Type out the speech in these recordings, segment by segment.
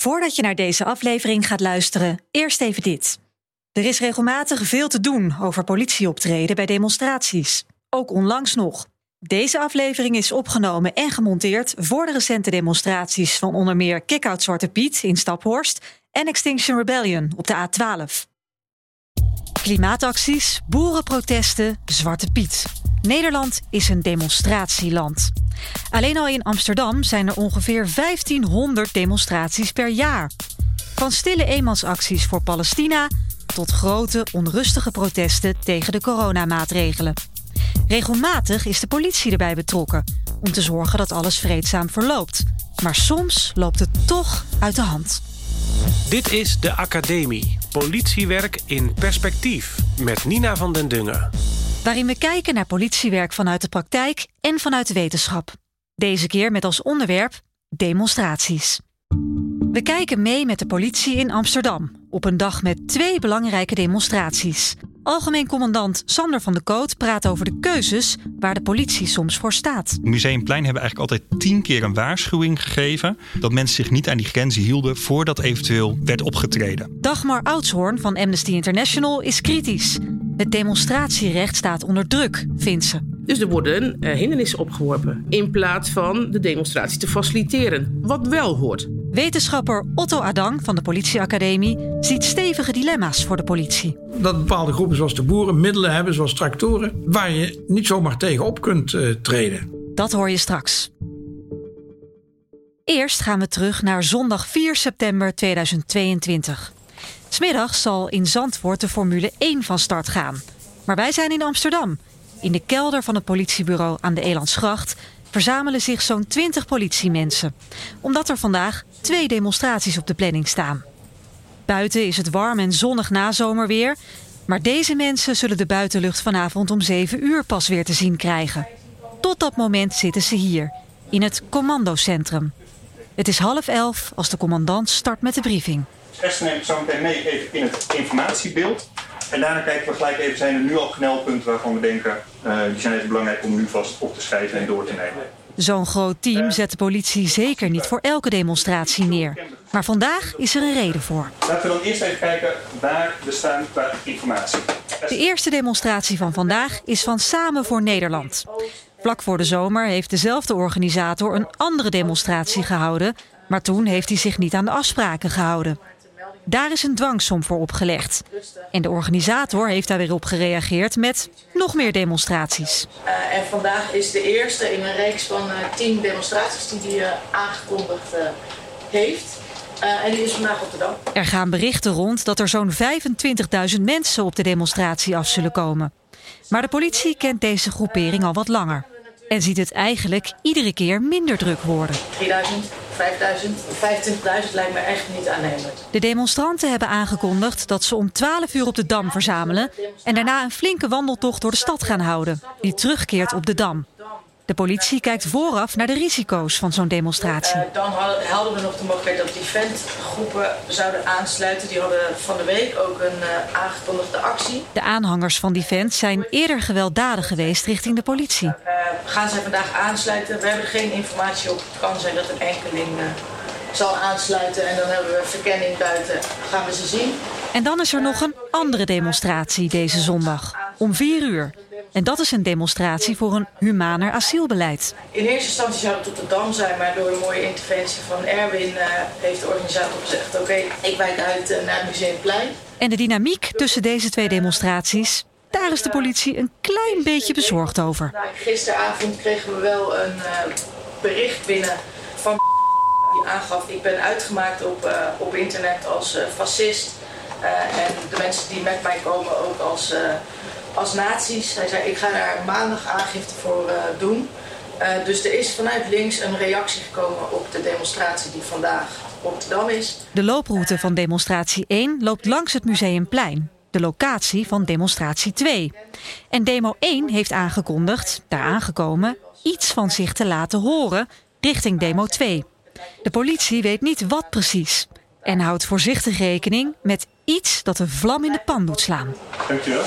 Voordat je naar deze aflevering gaat luisteren, eerst even dit. Er is regelmatig veel te doen over politieoptreden bij demonstraties. Ook onlangs nog. Deze aflevering is opgenomen en gemonteerd voor de recente demonstraties van onder meer Kickout Zwarte Piet in Staphorst en Extinction Rebellion op de A12. Klimaatacties, boerenprotesten, Zwarte Piet. Nederland is een demonstratieland. Alleen al in Amsterdam zijn er ongeveer 1500 demonstraties per jaar. Van stille eenmansacties voor Palestina tot grote onrustige protesten tegen de coronamaatregelen. Regelmatig is de politie erbij betrokken om te zorgen dat alles vreedzaam verloopt. Maar soms loopt het toch uit de hand. Dit is de Academie. Politiewerk in perspectief. Met Nina van den Dungen. Waarin we kijken naar politiewerk vanuit de praktijk en vanuit de wetenschap. Deze keer met als onderwerp demonstraties. We kijken mee met de politie in Amsterdam op een dag met twee belangrijke demonstraties. Algemeen commandant Sander van de Koot praat over de keuzes waar de politie soms voor staat. Museumplein hebben eigenlijk altijd tien keer een waarschuwing gegeven dat mensen zich niet aan die grenzen hielden voordat eventueel werd opgetreden. Dagmar Oudshoorn van Amnesty International is kritisch. Het demonstratierecht staat onder druk, vindt ze. Dus er worden uh, hindernissen opgeworpen in plaats van de demonstratie te faciliteren, wat wel hoort. Wetenschapper Otto Adang van de Politieacademie ziet stevige dilemma's voor de politie. Dat bepaalde groepen zoals de boeren middelen hebben, zoals tractoren, waar je niet zomaar tegen op kunt uh, treden. Dat hoor je straks. Eerst gaan we terug naar zondag 4 september 2022. Smiddags zal in Zandvoort de Formule 1 van start gaan. Maar wij zijn in Amsterdam. In de kelder van het politiebureau aan de Elandsgracht verzamelen zich zo'n 20 politiemensen. Omdat er vandaag twee demonstraties op de planning staan. Buiten is het warm en zonnig nazomerweer. Maar deze mensen zullen de buitenlucht vanavond om 7 uur pas weer te zien krijgen. Tot dat moment zitten ze hier, in het commandocentrum. Het is half elf als de commandant start met de briefing. Esther neem zo meteen mee even in het informatiebeeld. En daarna kijken we gelijk even, zijn er nu al knelpunten waarvan we denken... Uh, die zijn even belangrijk om nu vast op te schrijven en door te nemen. Zo'n groot team zet de politie zeker niet voor elke demonstratie neer. Maar vandaag is er een reden voor. Laten we dan eerst even kijken waar we staan qua informatie. De eerste demonstratie van vandaag is van Samen voor Nederland. Vlak voor de zomer heeft dezelfde organisator een andere demonstratie gehouden... maar toen heeft hij zich niet aan de afspraken gehouden. Daar is een dwangsom voor opgelegd. En de organisator heeft daar weer op gereageerd met nog meer demonstraties. Uh, en vandaag is de eerste in een reeks van uh, tien demonstraties die hij uh, aangekondigd heeft. en die is vandaag op de dag. Er gaan berichten rond dat er zo'n 25.000 mensen op de demonstratie af zullen komen. Maar de politie kent deze groepering al wat langer. En ziet het eigenlijk iedere keer minder druk worden. 3000, 5000, 25.000 lijkt me echt niet aannemelijk. De demonstranten hebben aangekondigd dat ze om 12 uur op de Dam verzamelen... en daarna een flinke wandeltocht door de stad gaan houden... die terugkeert op de Dam. De politie kijkt vooraf naar de risico's van zo'n demonstratie. Uh, dan hadden we nog de mogelijkheid dat die ventgroepen zouden aansluiten. Die hadden van de week ook een uh, aangekondigde actie. De aanhangers van die vent zijn eerder gewelddadig geweest richting de politie. Uh, gaan zij vandaag aansluiten? We hebben geen informatie op. Het kan zijn dat een enkeling zal aansluiten en dan hebben we verkenning buiten. Gaan we ze zien. En dan is er nog een andere demonstratie deze zondag. Om vier uur. En dat is een demonstratie voor een humaner asielbeleid. In eerste instantie zou het op de Dam zijn, maar door een mooie interventie van Erwin uh, heeft de organisator gezegd: oké, okay, ik wijk uit uh, naar het Museumplein. En de dynamiek tussen deze twee demonstraties, daar is de politie een klein beetje bezorgd over. Nou, gisteravond kregen we wel een uh, bericht binnen van die aangaf: ik ben uitgemaakt op, op internet als fascist. en de mensen die met mij komen ook als als nazi's. Hij zei, ik ga daar maandag aangifte voor doen. Dus er is vanuit links een reactie gekomen op de demonstratie die vandaag op de is. De looproute van demonstratie 1 loopt langs het Museumplein. De locatie van demonstratie 2. En demo 1 heeft aangekondigd, daar aangekomen, iets van zich te laten horen richting demo 2. De politie weet niet wat precies en houdt voorzichtig rekening met iets dat een vlam in de pan doet slaan. Dankjewel.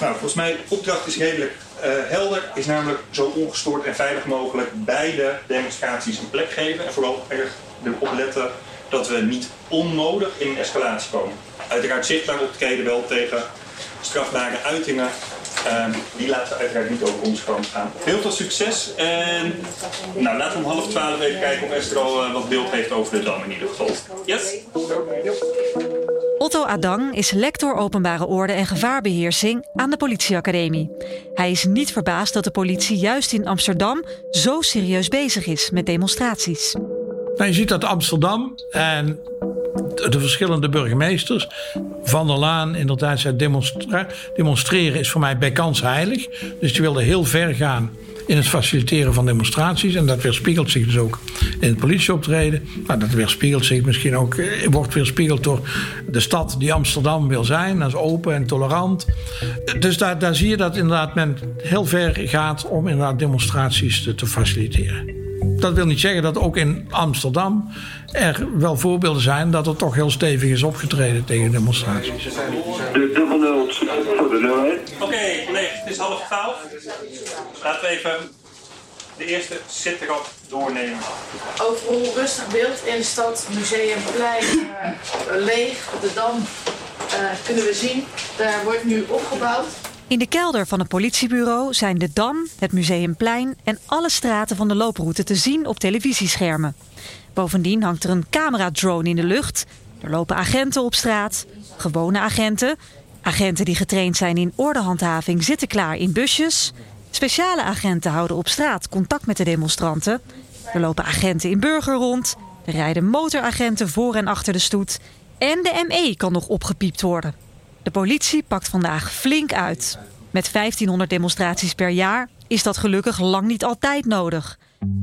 Nou, volgens mij de opdracht is redelijk uh, helder. Is namelijk zo ongestoord en veilig mogelijk beide demonstraties een plek geven. En vooral erg erop letten dat we niet onnodig in een escalatie komen. Uiteraard zichtbaar optreden wel tegen strafbare uitingen. Ehm, die laten we uiteraard niet over ons kant gaan. Heel veel succes. En nou, laten we om half twaalf even kijken of Esther al eh, wat beeld heeft over de Dam in ieder geval. Yes? Otto Adang is lector openbare orde en gevaarbeheersing aan de politieacademie. Hij is niet verbaasd dat de politie juist in Amsterdam zo serieus bezig is met demonstraties. Nou, je ziet dat Amsterdam en de verschillende burgemeesters. Van der Laan inderdaad zei demonstreren is voor mij bij kans heilig. Dus die wilde heel ver gaan in het faciliteren van demonstraties. En dat weerspiegelt zich dus ook in het politieoptreden. Maar dat weerspiegelt zich misschien ook, eh, wordt weerspiegeld door de stad die Amsterdam wil zijn. Dat is open en tolerant. Dus daar, daar zie je dat inderdaad men heel ver gaat om inderdaad demonstraties te, te faciliteren. Dat wil niet zeggen dat ook in Amsterdam er wel voorbeelden zijn dat er toch heel stevig is opgetreden tegen demonstraties. De dubbel nul voor de nul Oké, okay, collega's, het is half twaalf. Laten we even de eerste sitrap doornemen. Overal rustig beeld in de stad, Museumplein uh, leeg, de Dam uh, kunnen we zien. Daar wordt nu opgebouwd. In de kelder van het politiebureau zijn de Dam, het Museumplein en alle straten van de looproute te zien op televisieschermen. Bovendien hangt er een cameradrone in de lucht. Er lopen agenten op straat, gewone agenten. Agenten die getraind zijn in ordehandhaving zitten klaar in busjes. Speciale agenten houden op straat contact met de demonstranten. Er lopen agenten in burger rond. Er rijden motoragenten voor en achter de stoet. En de ME kan nog opgepiept worden. De politie pakt vandaag flink uit. Met 1500 demonstraties per jaar is dat gelukkig lang niet altijd nodig.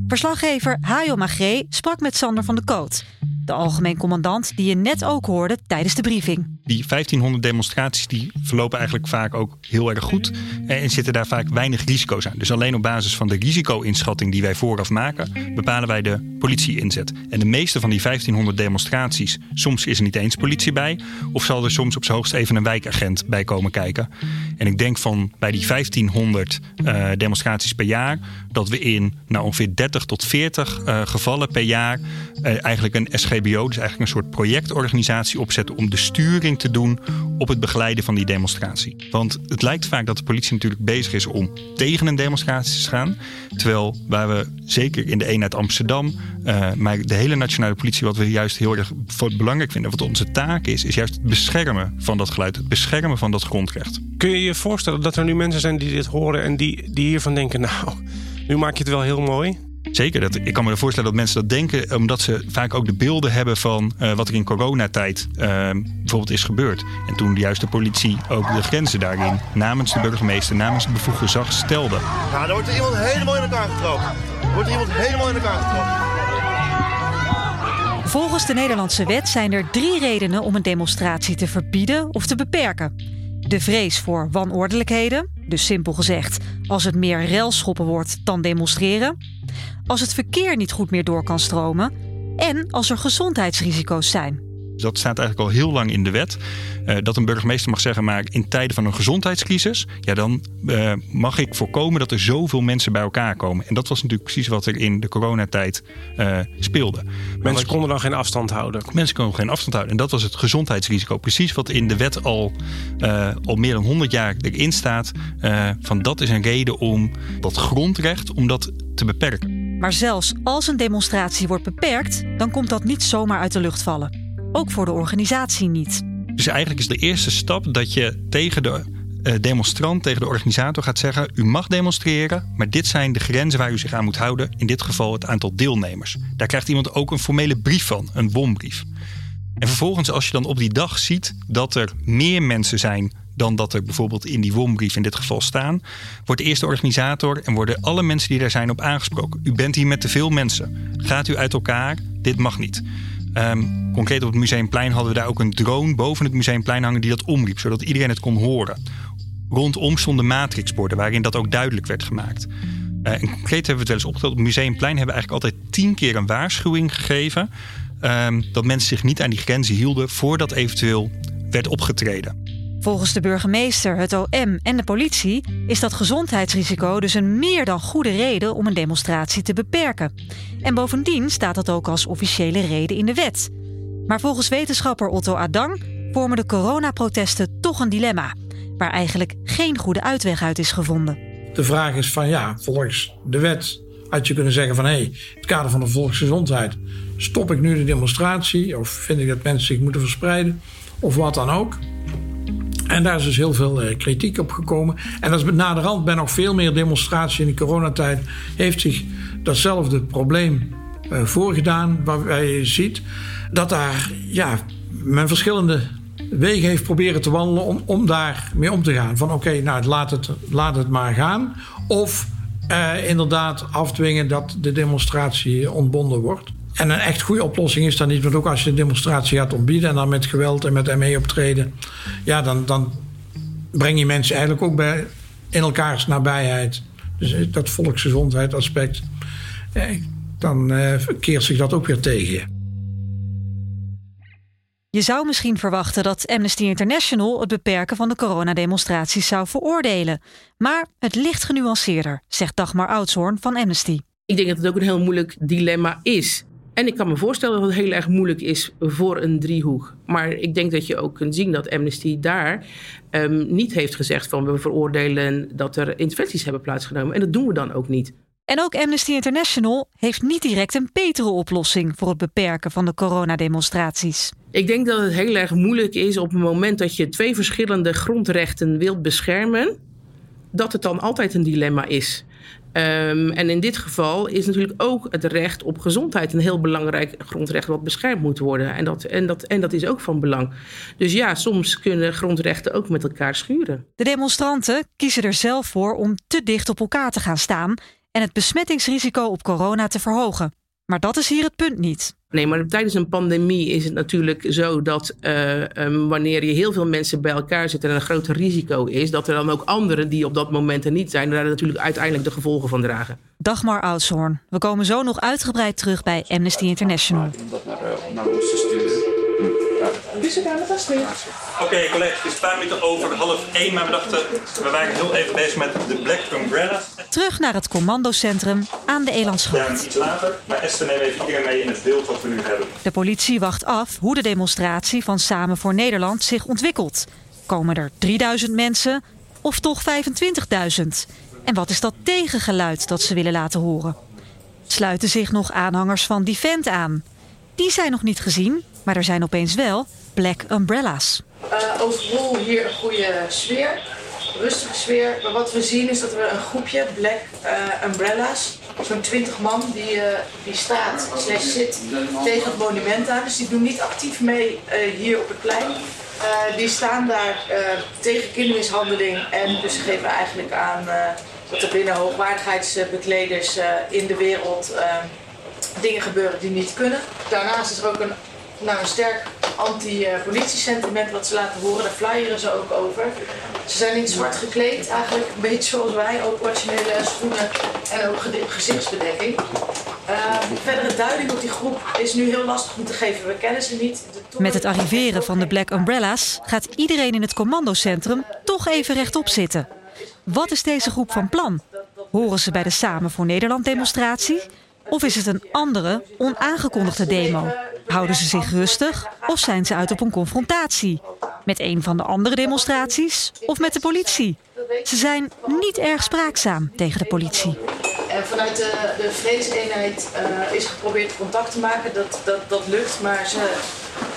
Verslaggever Hajo Magree sprak met Sander van de Koot, de algemeen commandant die je net ook hoorde tijdens de briefing. Die 1500 demonstraties die verlopen eigenlijk vaak ook heel erg goed en zitten daar vaak weinig risico's aan. Dus alleen op basis van de risico-inschatting die wij vooraf maken, bepalen wij de politie-inzet. En de meeste van die 1500 demonstraties, soms is er niet eens politie bij, of zal er soms op zijn hoogst even een wijkagent bij komen kijken. En ik denk van bij die 1500 uh, eh, demonstraties per jaar, dat we in nou, ongeveer 30 tot 40 uh, eh, gevallen per jaar eigenlijk een SGBO, dus eigenlijk een soort projectorganisatie opzetten om de sturing te doen op het begeleiden van die demonstratie. Want het lijkt vaak dat de politie natuurlijk bezig is om tegen een demonstratie te gaan. Terwijl waar we zeker in de eenheid Amsterdam, uh, maar de hele nationale politie, wat we juist heel erg belangrijk vinden, wat onze taak is, is juist het beschermen van dat geluid, het beschermen van dat grondrecht. Kun je je voorstellen dat er nu mensen zijn die dit horen en die, die hiervan denken, nou, nu maak je het wel heel mooi? Zeker, dat, ik kan me voorstellen dat mensen dat denken, omdat ze vaak ook de beelden hebben van uh, wat er in coronatijd uh, bijvoorbeeld is gebeurd. En toen juist de politie ook de grenzen daarin namens de burgemeester, namens de bevoegde gezag stelde. Ja, dan wordt er iemand helemaal in elkaar getrokken. wordt er iemand helemaal in elkaar getrokken. Volgens de Nederlandse wet zijn er drie redenen om een demonstratie te verbieden of te beperken. De vrees voor wanordelijkheden, dus simpel gezegd, als het meer relschoppen wordt dan demonstreren. Als het verkeer niet goed meer door kan stromen. En als er gezondheidsrisico's zijn. Dat staat eigenlijk al heel lang in de wet. Uh, dat een burgemeester mag zeggen, maar in tijden van een gezondheidscrisis, ja, dan uh, mag ik voorkomen dat er zoveel mensen bij elkaar komen. En dat was natuurlijk precies wat er in de coronatijd uh, speelde. Mensen konden dan geen afstand houden. Mensen konden geen afstand houden. En dat was het gezondheidsrisico. Precies wat in de wet al, al meer dan 100 jaar erin staat. van dat is een reden om dat grondrecht, om dat te beperken. Maar zelfs als een demonstratie wordt beperkt, dan komt dat niet zomaar uit de lucht vallen. Ook voor de organisatie niet. Dus eigenlijk is de eerste stap dat je tegen de eh, demonstrant, tegen de organisator gaat zeggen: U mag demonstreren, maar dit zijn de grenzen waar u zich aan moet houden. In dit geval het aantal deelnemers. Daar krijgt iemand ook een formele brief van, een bombrief. En vervolgens, als je dan op die dag ziet dat er meer mensen zijn dan dat er bijvoorbeeld in die WOM-brief in dit geval staan, wordt de eerste organisator en worden alle mensen die daar zijn op aangesproken. U bent hier met te veel mensen. Gaat u uit elkaar? Dit mag niet. Um, concreet op het Museumplein hadden we daar ook een drone boven het Museumplein hangen die dat omriep, zodat iedereen het kon horen. Rondom stonden matrixborden waarin dat ook duidelijk werd gemaakt. En concreet hebben we het wel eens opgeteld. Op het Museumplein hebben we eigenlijk altijd tien keer een waarschuwing gegeven. Um, dat mensen zich niet aan die grenzen hielden voordat eventueel werd opgetreden. Volgens de burgemeester, het OM en de politie is dat gezondheidsrisico dus een meer dan goede reden om een demonstratie te beperken. En bovendien staat dat ook als officiële reden in de wet. Maar volgens wetenschapper Otto Adang vormen de coronaprotesten toch een dilemma, waar eigenlijk geen goede uitweg uit is gevonden. De vraag is van ja, volgens de wet had je kunnen zeggen van hé, in het kader van de volksgezondheid stop ik nu de demonstratie of vind ik dat mensen zich moeten verspreiden of wat dan ook. En daar is dus heel veel eh, kritiek op gekomen. En dat is naderhand bij nog veel meer demonstraties in de coronatijd heeft zich datzelfde probleem uh, voorgedaan. Waarbij je ziet dat daar ja, men verschillende wegen heeft proberen te wandelen om, om daar mee om te gaan. Van oké, nou laat het, laat het maar gaan. Of uh, inderdaad afdwingen dat de demonstratie ontbonden wordt. En een echt goede oplossing is dan niet, want ook als je de demonstratie gaat ontbieden en dan met geweld en met ME optreden, ja, dan, dan breng je mensen eigenlijk ook bij, in elkaars nabijheid. Dus eh, dat volksgezondheid aspect, eh, dan uh, keert zich dat ook weer tegen je. Je zou misschien verwachten dat Amnesty International het beperken van de coronademonstraties zou veroordelen. Maar het ligt genuanceerder, zegt Dagmar Oudshoorn van Amnesty. Ik denk dat het ook een heel moeilijk dilemma is. En ik kan me voorstellen dat het heel erg moeilijk is voor een driehoek. Maar ik denk dat je ook kunt zien dat Amnesty daar um, niet heeft gezegd van we veroordelen dat er interventies hebben plaatsgenomen. En dat doen we dan ook niet. En ook Amnesty International heeft niet direct een betere oplossing voor het beperken van de coronademonstraties. Ik denk dat het heel erg moeilijk is op het moment dat je twee verschillende grondrechten wilt beschermen, dat het dan altijd een dilemma is. Um, en in dit geval is natuurlijk ook het recht op gezondheid een heel belangrijk grondrecht wat beschermd moet worden. En dat, en, dat, en dat is ook van belang. Dus ja, soms kunnen grondrechten ook met elkaar schuren. De demonstranten kiezen er zelf voor om te dicht op elkaar te gaan staan en het besmettingsrisico op corona te verhogen. Maar dat is hier het punt niet. Nee, maar tijdens een pandemie is het natuurlijk zo dat uh, um, wanneer je heel veel mensen bij elkaar zit en een groot risico is, dat er dan ook anderen die op dat moment er niet zijn, daar natuurlijk uiteindelijk de gevolgen van dragen. Dagmar Oudshoorn. We komen zo nog uitgebreid terug bij Amnesty International. Ons te sturen. Oké, okay, collega's, het is een paar minuten over half één, maar we dachten, we waren heel even bezig met de Black Umbrella. Terug naar het commandocentrum aan de Elandsgracht. Ja, iets later, maar Esther neemt even iedereen mee in het beeld wat we nu hebben. De politie wacht af hoe de demonstratie van Samen voor Nederland zich ontwikkelt. Komen er 3000 mensen of toch 25.000? En wat is dat tegengeluid dat ze willen laten horen? Sluiten zich nog aanhangers van Defend aan? Die zijn nog niet gezien, maar er zijn opeens wel Black Umbrellas. Uh, overal hier een goede sfeer, rustige sfeer. Maar wat we zien is dat we een groepje Black uh, Umbrellas, zo'n 20 man, die, uh, die staat slash zit tegen het monument aan. Dus die doen niet actief mee hier op het plein. die staan daar tegen kindermishandeling en dus geven eigenlijk aan dat er binnen hoogwaardigheidsbekleders in de wereld dingen gebeuren die niet kunnen. Daarnaast is er ook een nou, een sterk anti-politie-sentiment wat ze laten horen. Daar flyeren ze ook over. Ze zijn in zwart gekleed, eigenlijk een beetje zoals wij. Operationele schoenen en ook gezichtsbedekking. Uh, verdere duiding op die groep is nu heel lastig om te geven. We kennen ze niet. Met het arriveren van de Black Umbrellas gaat iedereen in het commandocentrum toch even rechtop zitten. Wat is deze groep van plan? Horen ze bij de Samen voor Nederland demonstratie? Of is het een andere, onaangekondigde demo? Houden ze zich rustig of zijn ze uit op een confrontatie? Met een van de andere demonstraties of met de politie? Ze zijn niet erg spraakzaam tegen de politie. En vanuit de, de vredeseenheid uh, is geprobeerd contact te maken. Dat, dat, dat lukt, maar ze,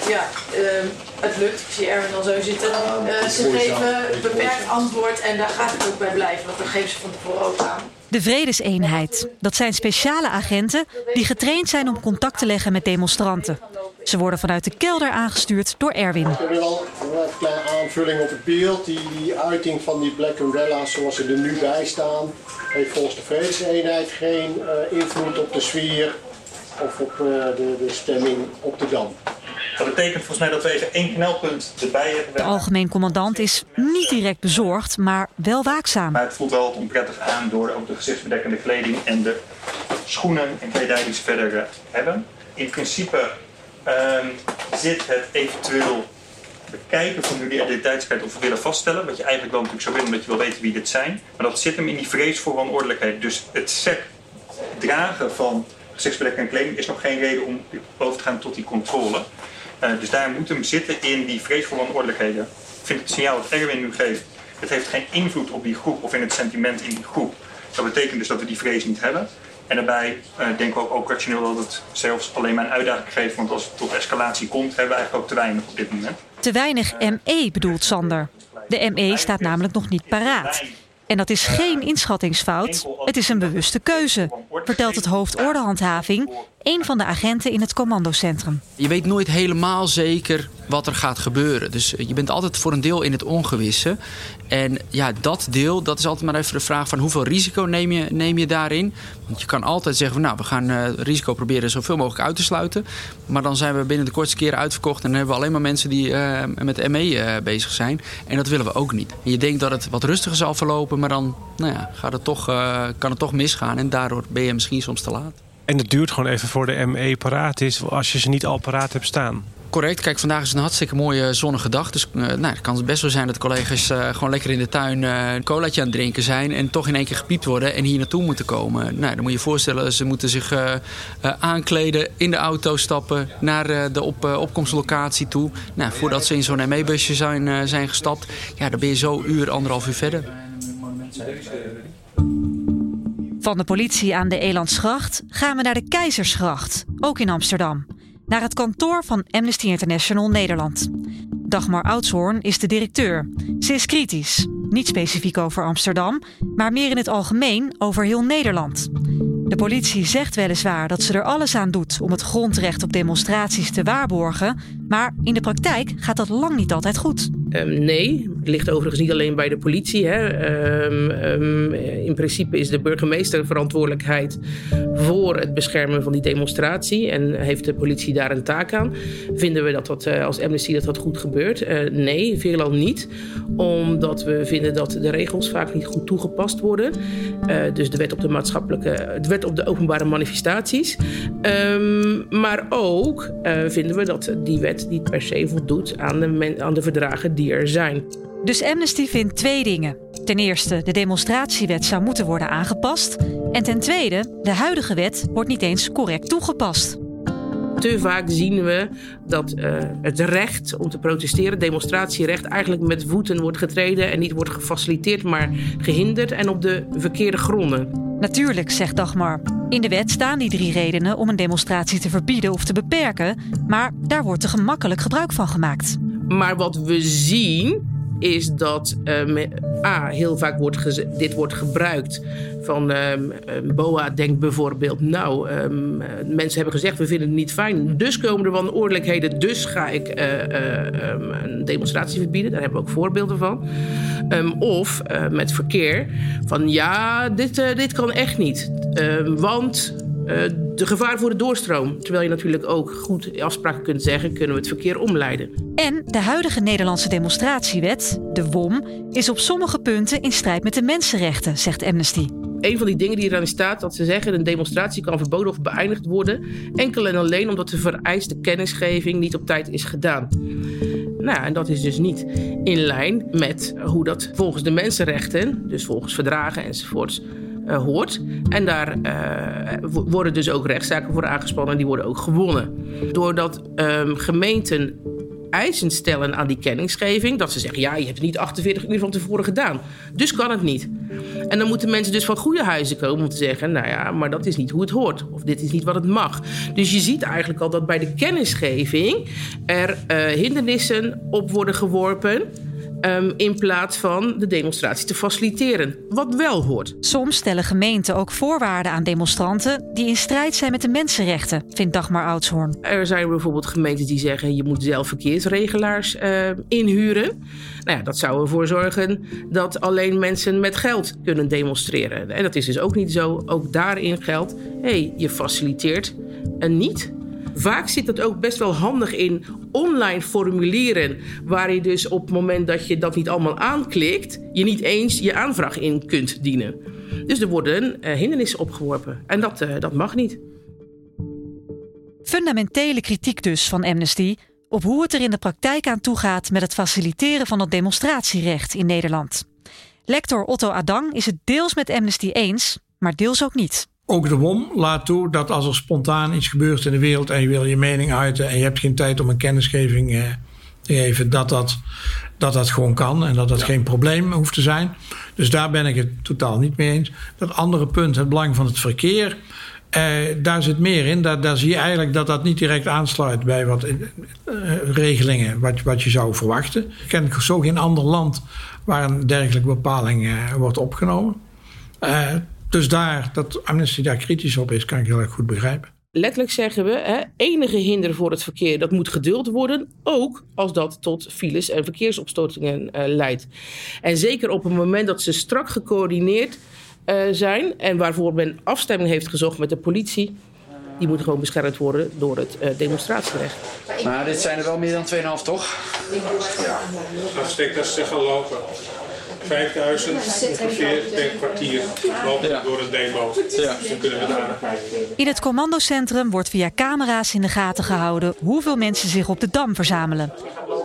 ja, uh, het lukt. Ik zie Erwin al zo zitten. Uh, ze geven beperkt antwoord en daar gaat het ook bij blijven. Want dat geven ze van tevoren ook aan. De Vredeseenheid. Dat zijn speciale agenten die getraind zijn om contact te leggen met demonstranten. Ze worden vanuit de kelder aangestuurd door Erwin. Ik heb wel een kleine aanvulling op het beeld. Die, die uiting van die Black Umbrellas zoals ze er nu bij staan... heeft volgens de Vredeseenheid geen uh, invloed op de sfeer... of op uh, de, de stemming op de Dam. Dat betekent volgens mij dat we even één knelpunt erbij hebben. De algemeen commandant is niet direct bezorgd, maar wel waakzaam. Maar het voelt wel onprettig aan door ook de gezichtsbedekkende kleding en de schoenen en kledij die ze verder uh, hebben. In principe um, zit het eventueel bekijken van jullie identiteitskaart of we willen vaststellen. Wat je eigenlijk wel natuurlijk zou willen, omdat je wil weten wie dit zijn. Maar dat zit hem in die vrees voor wanordelijkheid. Dus het SEC dragen van gezichtsbedekkende kleding is nog geen reden om over te gaan tot die controle. Uh, dus daar moet hem zitten in die vrees voor onordelijkheden. Ik vind het signaal dat Erwin nu geeft, het heeft geen invloed op die groep of in het sentiment in die groep. Dat betekent dus dat we die vrees niet hebben. En daarbij uh, denken we ook, ook rationeel dat het zelfs alleen maar een uitdaging geeft. Want als het tot escalatie komt, hebben we eigenlijk ook te weinig op dit moment. Te weinig ME bedoelt Sander. De ME staat namelijk nog niet paraat. En dat is geen inschattingsfout, het is een bewuste keuze, vertelt het hoofd ordehandhaving, een van de agenten in het commandocentrum. Je weet nooit helemaal zeker wat er gaat gebeuren. Dus je bent altijd voor een deel in het ongewisse. En ja, dat deel, dat is altijd maar even de vraag van hoeveel risico neem je, neem je daarin. Want je kan altijd zeggen van nou, we gaan uh, risico proberen zoveel mogelijk uit te sluiten. Maar dan zijn we binnen de kortste keren uitverkocht en dan hebben we alleen maar mensen die uh, met ME uh, bezig zijn. En dat willen we ook niet. Je denkt dat het wat rustiger zal verlopen, maar dan nou ja, gaat het toch, kan het toch misgaan. En daardoor ben je misschien soms te laat. En het duurt gewoon even voor de ME paraat is als je ze niet al paraat hebt staan. Correct. Kijk, vandaag is een hartstikke mooie zonnige dag. Dus uh, nou, het kan best wel zijn dat collega's uh, gewoon lekker in de tuin een colaatje aan het drinken zijn. En toch in één keer gepiept worden en hier naartoe moeten komen. Nou, dan moet je je voorstellen, ze moeten zich aankleden, in de auto stappen, naar de op, opkomstlocatie toe. Nou, voordat ze in zo'n ME-busje zijn, zijn gestapt, ja, dan ben je zo uur, anderhalf uur verder. Van de politie aan de Elandsgracht gaan we naar de Keizersgracht, ook in Amsterdam. Naar het kantoor van Amnesty International Nederland. Dagmar Oudshoorn is de directeur. Ze is kritisch. Niet specifiek over Amsterdam, maar meer in het algemeen over heel Nederland. De politie zegt weliswaar dat ze er alles aan doet om het grondrecht op demonstraties te waarborgen, maar in de praktijk gaat dat lang niet altijd goed. Um, nee, het ligt overigens niet alleen bij de politie. Hè. Um, um, in principe is de burgemeester verantwoordelijkheid voor het beschermen van die demonstratie en heeft de politie daar een taak aan. Vinden we dat dat uh, als Amnesty dat dat goed gebeurt? Uh, nee, veelal niet, omdat we vinden dat de regels vaak niet goed toegepast worden. Uh, dus de wet op de maatschappelijke, de wet op de openbare manifestaties. maar ook vinden we dat die wet niet per se voldoet aan de, aan de verdragen die er zijn. Dus Amnesty vindt twee dingen. Ten eerste, de demonstratiewet zou moeten worden aangepast. En ten tweede, de huidige wet wordt niet eens correct toegepast. Te vaak zien we dat uh, het recht om te protesteren, demonstratierecht, eigenlijk met voeten wordt getreden en niet wordt gefaciliteerd, maar gehinderd en op de verkeerde gronden. Natuurlijk, zegt Dagmar. In de wet staan die drie redenen om een demonstratie te verbieden of te beperken, maar daar wordt te gemakkelijk gebruik van gemaakt. Maar wat we zien is dat um, A, heel vaak wordt dit wordt gebruikt van um, BOA denkt bijvoorbeeld, nou, um, mensen hebben gezegd we vinden het niet fijn, dus komen er wanordelijkheden, dus ga ik uh, een demonstratie verbieden. Daar hebben we ook voorbeelden van. of met verkeer, van ja, dit, dit kan echt niet, want uh, de gevaar voor de doorstroom. Terwijl je natuurlijk ook goed afspraken kunt zeggen, kunnen we het verkeer omleiden. En de huidige Nederlandse demonstratiewet, de WOM, is op sommige punten in strijd met de mensenrechten, zegt Amnesty. Een van die dingen die erin staat, dat ze zeggen een demonstratie kan verboden of beëindigd worden, enkel en alleen omdat de vereiste kennisgeving niet op tijd is gedaan. Nou, en dat is dus niet in lijn met hoe dat volgens de mensenrechten, dus volgens verdragen enzovoorts, hoort. En daar uh, worden dus ook rechtszaken voor aangespannen en die worden ook gewonnen. Doordat um, gemeenten eisen stellen aan die kenningsgeving. Dat ze zeggen, ja, je hebt het niet 48 uur van tevoren gedaan. Dus kan het niet. En dan moeten mensen dus van goede huizen komen om te zeggen... nou ja, maar dat is niet hoe het hoort. Of dit is niet wat het mag. Dus je ziet eigenlijk al dat bij de kennisgeving... er uh, hindernissen op worden geworpen... Um, in plaats van de demonstratie te faciliteren. Wat wel hoort. Soms stellen gemeenten ook voorwaarden aan demonstranten die in strijd zijn met de mensenrechten, vindt Dagmar Oudshoorn. Er zijn bijvoorbeeld gemeenten die zeggen je moet zelf verkeersregelaars uh, inhuren. Nou ja, dat zou ervoor zorgen dat alleen mensen met geld kunnen demonstreren. En dat is dus ook niet zo. Ook daarin geldt, hey, je faciliteert een niet Vaak zit dat ook best wel handig in online formulieren, waar je dus op het moment dat je dat niet allemaal aanklikt, je niet eens je aanvraag in kunt dienen. Dus er worden uh, hindernissen opgeworpen en dat, uh, dat mag niet. Fundamentele kritiek dus van Amnesty op hoe het er in de praktijk aan toe gaat met het faciliteren van het demonstratierecht in Nederland. Lector Otto Adang is het deels met Amnesty eens, maar deels ook niet ook de WOM laat toe dat als er spontaan iets gebeurt in de wereld en je wil je mening uiten en je hebt geen tijd om een kennisgeving eh, te geven, dat dat, dat dat gewoon kan en dat dat geen probleem hoeft te zijn. Dus daar ben ik het totaal niet mee eens. Dat andere punt, het belang van het verkeer. Eh, daar zit meer in. Daar, daar zie je eigenlijk dat dat niet direct aansluit bij wat eh, regelingen wat, wat je zou verwachten. Ik ken zo geen ander land waar een dergelijke bepaling eh, wordt opgenomen. Eh, dus daar, dat Amnesty daar kritisch op is, kan ik heel erg goed begrijpen. Letterlijk zeggen we, hè, enige hinder voor het verkeer, dat moet geduld worden. Ook als dat tot files en verkeersopstotingen uh, leidt. En zeker op het moment dat ze strak gecoördineerd uh, zijn en waarvoor men afstemming heeft gezocht met de politie, die moeten gewoon beschermd worden door het uh, demonstratierecht. Maar dit zijn er wel meer dan 2,5 toch? Ja, dat steekt dat ze gaan lopen. 5000 ongeveer per kwartier lopen ja. door een demo. Ja. Dus dan kunnen we daar In het commandocentrum wordt via camera's in de gaten gehouden hoeveel mensen zich op de dam verzamelen.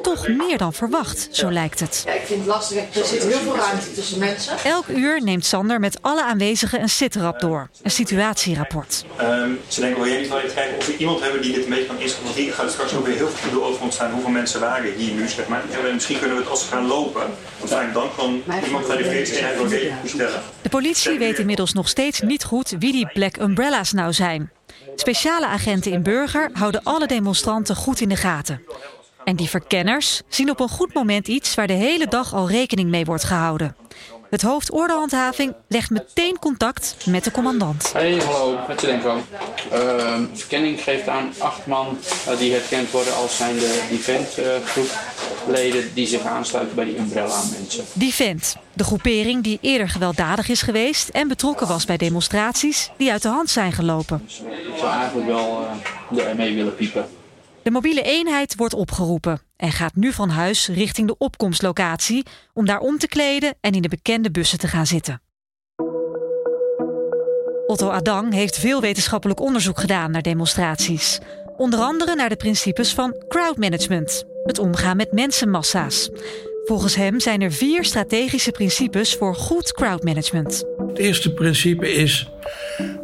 Toch meer dan verwacht, zo lijkt het. Ja, ik vind het lastig. Er zit heel veel ruimte tussen mensen. Elk uur neemt Sander met alle aanwezigen een sitrap door. Een situatierapport. Um, ze denken, wil jij niet wel even kijken of we iemand hebben die dit een beetje kan inschatten? Want hier gaat straks ook weer heel veel over ontstaan hoeveel mensen waren hier nu, zeg maar. En misschien kunnen we het als we gaan lopen, want dan kan de politie weet inmiddels nog steeds niet goed wie die Black Umbrellas nou zijn. Speciale agenten in Burger houden alle demonstranten goed in de gaten. En die verkenners zien op een goed moment iets waar de hele dag al rekening mee wordt gehouden. Het hoofd ordehandhaving legt meteen contact met de commandant. Hey, hallo, wat je denkt van? Uh, verkenning geeft aan acht man uh, die herkend worden als zijn de Defend uh, groepleden die zich aansluiten bij die Umbrella mensen. Defend, de groepering die eerder gewelddadig is geweest en betrokken was bij demonstraties die uit de hand zijn gelopen. Dus, ik zou eigenlijk wel ermee willen piepen. De mobiele eenheid wordt opgeroepen en gaat nu van huis richting de opkomstlocatie om daar om te kleden en in de bekende bussen te gaan zitten. Otto Adang heeft veel wetenschappelijk onderzoek gedaan naar demonstraties. Onder andere naar de principes van crowdmanagement, het omgaan met mensenmassa's. Volgens hem zijn er vier strategische principes voor goed crowdmanagement. Het eerste principe is: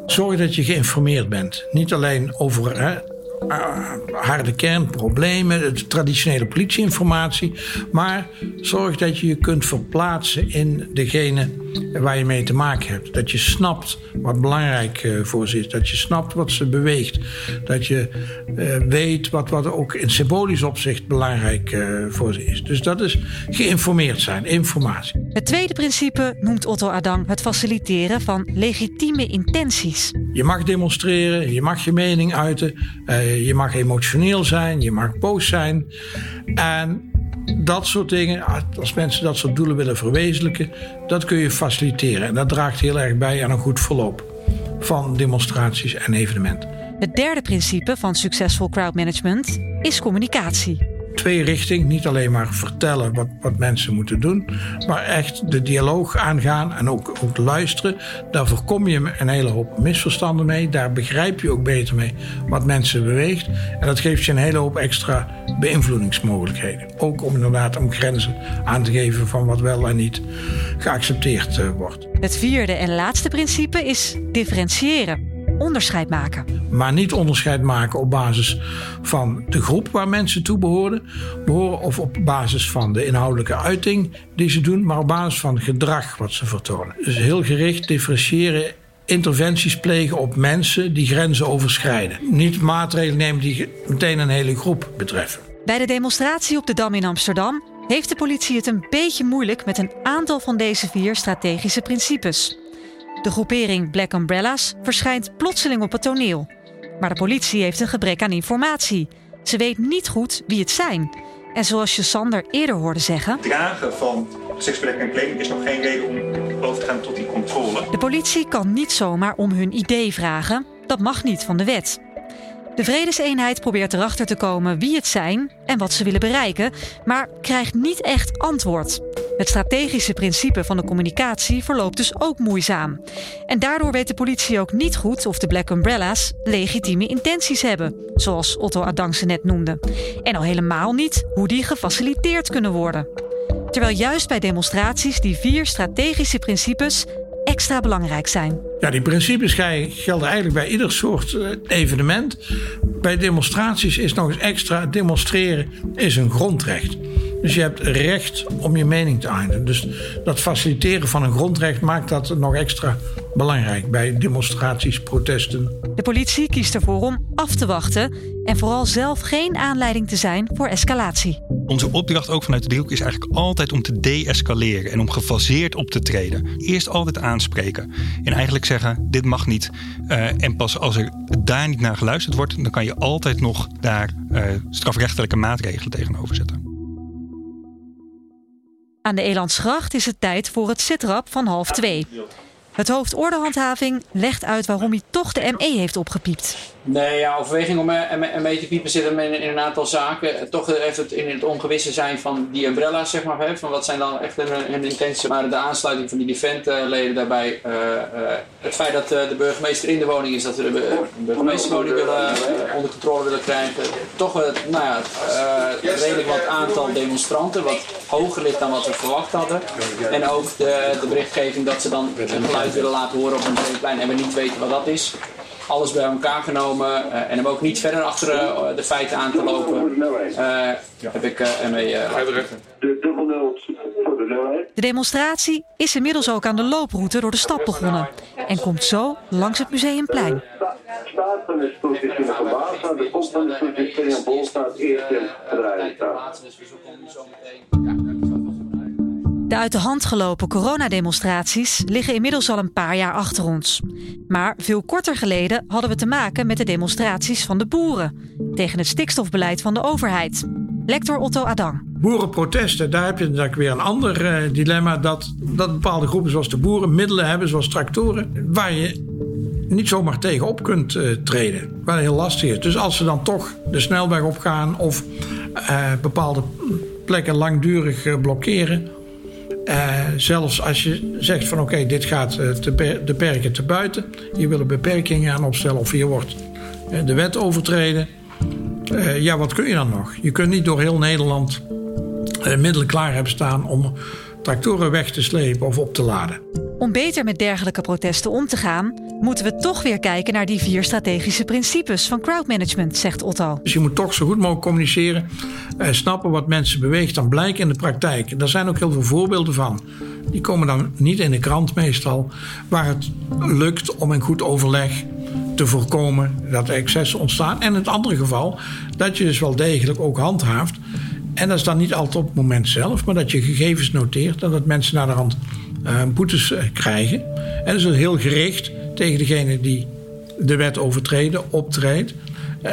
zorg dat je geïnformeerd bent. Niet alleen over hè, harde kernproblemen, de traditionele politieinformatie. Maar zorg dat je je kunt verplaatsen in degene waar je mee te maken hebt. Dat je snapt wat belangrijk uh, voor ze is. Dat je snapt wat ze beweegt. Dat je uh, weet wat, wat ook in symbolisch opzicht belangrijk voor ze is. Dus dat is geïnformeerd zijn, informatie. Het tweede principe noemt Otto Adang het faciliteren van legitieme intenties. Je mag demonstreren, je mag je mening uiten. Je mag emotioneel zijn, je mag boos zijn. En dat soort dingen, als mensen dat soort doelen willen verwezenlijken, dat kun je faciliteren. En dat draagt heel erg bij aan een goed verloop van demonstraties en evenementen. Het derde principe van succesvol crowdmanagement is communicatie twee richting. Niet alleen maar vertellen wat, wat mensen moeten doen, maar echt de dialoog aangaan en ook, ook luisteren. Daar voorkom je een hele hoop misverstanden mee. Daar begrijp je ook beter mee wat mensen beweegt. En dat geeft je een hele hoop extra beïnvloedingsmogelijkheden. Ook om inderdaad om grenzen aan te geven van wat wel en niet geaccepteerd uh, wordt. Het vierde en laatste principe is differentiëren onderscheid maken. Maar niet onderscheid maken op basis van de groep waar mensen toe behoren, behoren of op basis van de inhoudelijke uiting die ze doen, maar op basis van het gedrag wat ze vertonen. Dus heel gericht differentiëren interventies plegen op mensen die grenzen overschrijden. Niet maatregelen nemen die meteen een hele groep betreffen. Bij de demonstratie op de Dam in Amsterdam heeft de politie het een beetje moeilijk met een aantal van deze vier strategische principes. De groepering Black Umbrellas verschijnt plotseling op het toneel. Maar de politie heeft een gebrek aan informatie. Ze weet niet goed wie het zijn. En zoals je Sander eerder hoorde zeggen... Het dragen van seksbedekking en kleding is nog geen reden om over te gaan tot die controle. De politie kan niet zomaar om hun idee vragen. Dat mag niet van de wet. De Vredeseenheid probeert erachter te komen wie het zijn en wat ze willen bereiken, maar krijgt niet echt antwoord. Het strategische principe van de communicatie verloopt dus ook moeizaam. En daardoor weet de politie ook niet goed of de Black Umbrellas legitieme intenties hebben, zoals Otto Adangse net noemde. En al helemaal niet hoe die gefaciliteerd kunnen worden. Terwijl juist bij demonstraties die vier strategische principes extra belangrijk zijn. Ja, die principes gelden eigenlijk bij ieder soort eh, evenement. Bij demonstraties is nog eens extra: demonstreren is een grondrecht. Dus je hebt recht om je mening te uiten. Dus dat faciliteren van een grondrecht maakt dat nog extra belangrijk bij demonstraties, protesten. De politie kiest ervoor om af te wachten en vooral zelf geen aanleiding te zijn voor escalatie. Onze opdracht ook vanuit de driehoek is eigenlijk altijd om te de-escaleren en om gefaseerd op te treden. Eerst altijd aanspreken en eigenlijk zeggen: dit mag niet. Uh, en pas als er daar niet naar geluisterd wordt, dan kan je altijd nog daar uh, strafrechtelijke maatregelen tegenover zetten. Aan de Elandsgracht is het tijd voor het sitrap van half twee. Het hoofd ordehandhaving legt uit waarom hij toch de ME heeft opgepiept. Nee, ja, overweging om ME te piepen zit in, een aantal zaken. Toch even het in het ongewisse zijn van die umbrellas, zeg maar. Hè, van wat zijn dan echt hun, intenties. Maar de aansluiting van die defentleden daarbij. Uh, het feit dat de burgemeester in de woning is, dat we de burgemeesterwoning willen, onder controle willen krijgen. Toch nou ja, redelijk wat aantal demonstranten, wat hoger ligt dan wat we verwacht hadden. En ook de, de berichtgeving dat ze dan een geluid willen laten horen op een plein en we niet weten wat dat is alles bij elkaar genomen uh, en hem ook niet verder achter uh, de feiten aan te lopen, uh, heb ik ermee. de demonstratie is inmiddels ook aan de looproute door de stad begonnen en komt zo langs het museumplein. De uit de hand gelopen coronademonstraties liggen inmiddels al een paar jaar achter ons. Maar veel korter geleden hadden we te maken met de demonstraties van de boeren tegen het stikstofbeleid van de overheid. Lector Otto Adang. Boerenprotesten, daar heb je natuurlijk weer een ander uh, dilemma. Dat, dat bepaalde groepen zoals de boeren middelen hebben, zoals tractoren, waar je niet zomaar tegenop kunt uh, treden. Waar heel lastig is. Dus als ze dan toch de snelweg opgaan of uh, bepaalde plekken langdurig blokkeren uh, zelfs als je zegt van oké, dit gaat te de perken te buiten. Je wil er beperkingen aan opstellen of hier wordt uh, de wet overtreden. ja, wat kun je dan nog? Je kunt niet door heel Nederland middelen klaar hebben staan om tractoren weg te slepen of op te laden. Om beter met dergelijke protesten om te gaan, moeten we toch weer kijken naar die vier strategische principes van crowdmanagement, zegt Otto. Dus je moet toch zo goed mogelijk communiceren, en snappen wat mensen beweegt, dan blijkt in de praktijk. Daar zijn ook heel veel voorbeelden van. Die komen dan niet in de krant meestal, waar het lukt om in goed overleg te voorkomen dat er excessen ontstaan. En in het andere geval dat je dus wel degelijk ook handhaaft. En dat is dan niet altijd op het moment zelf, maar dat je gegevens noteert en dat mensen naar de hand boetes uh, krijgen. En is heel gericht tegen degene die de wet overtreden, optreedt. Uh,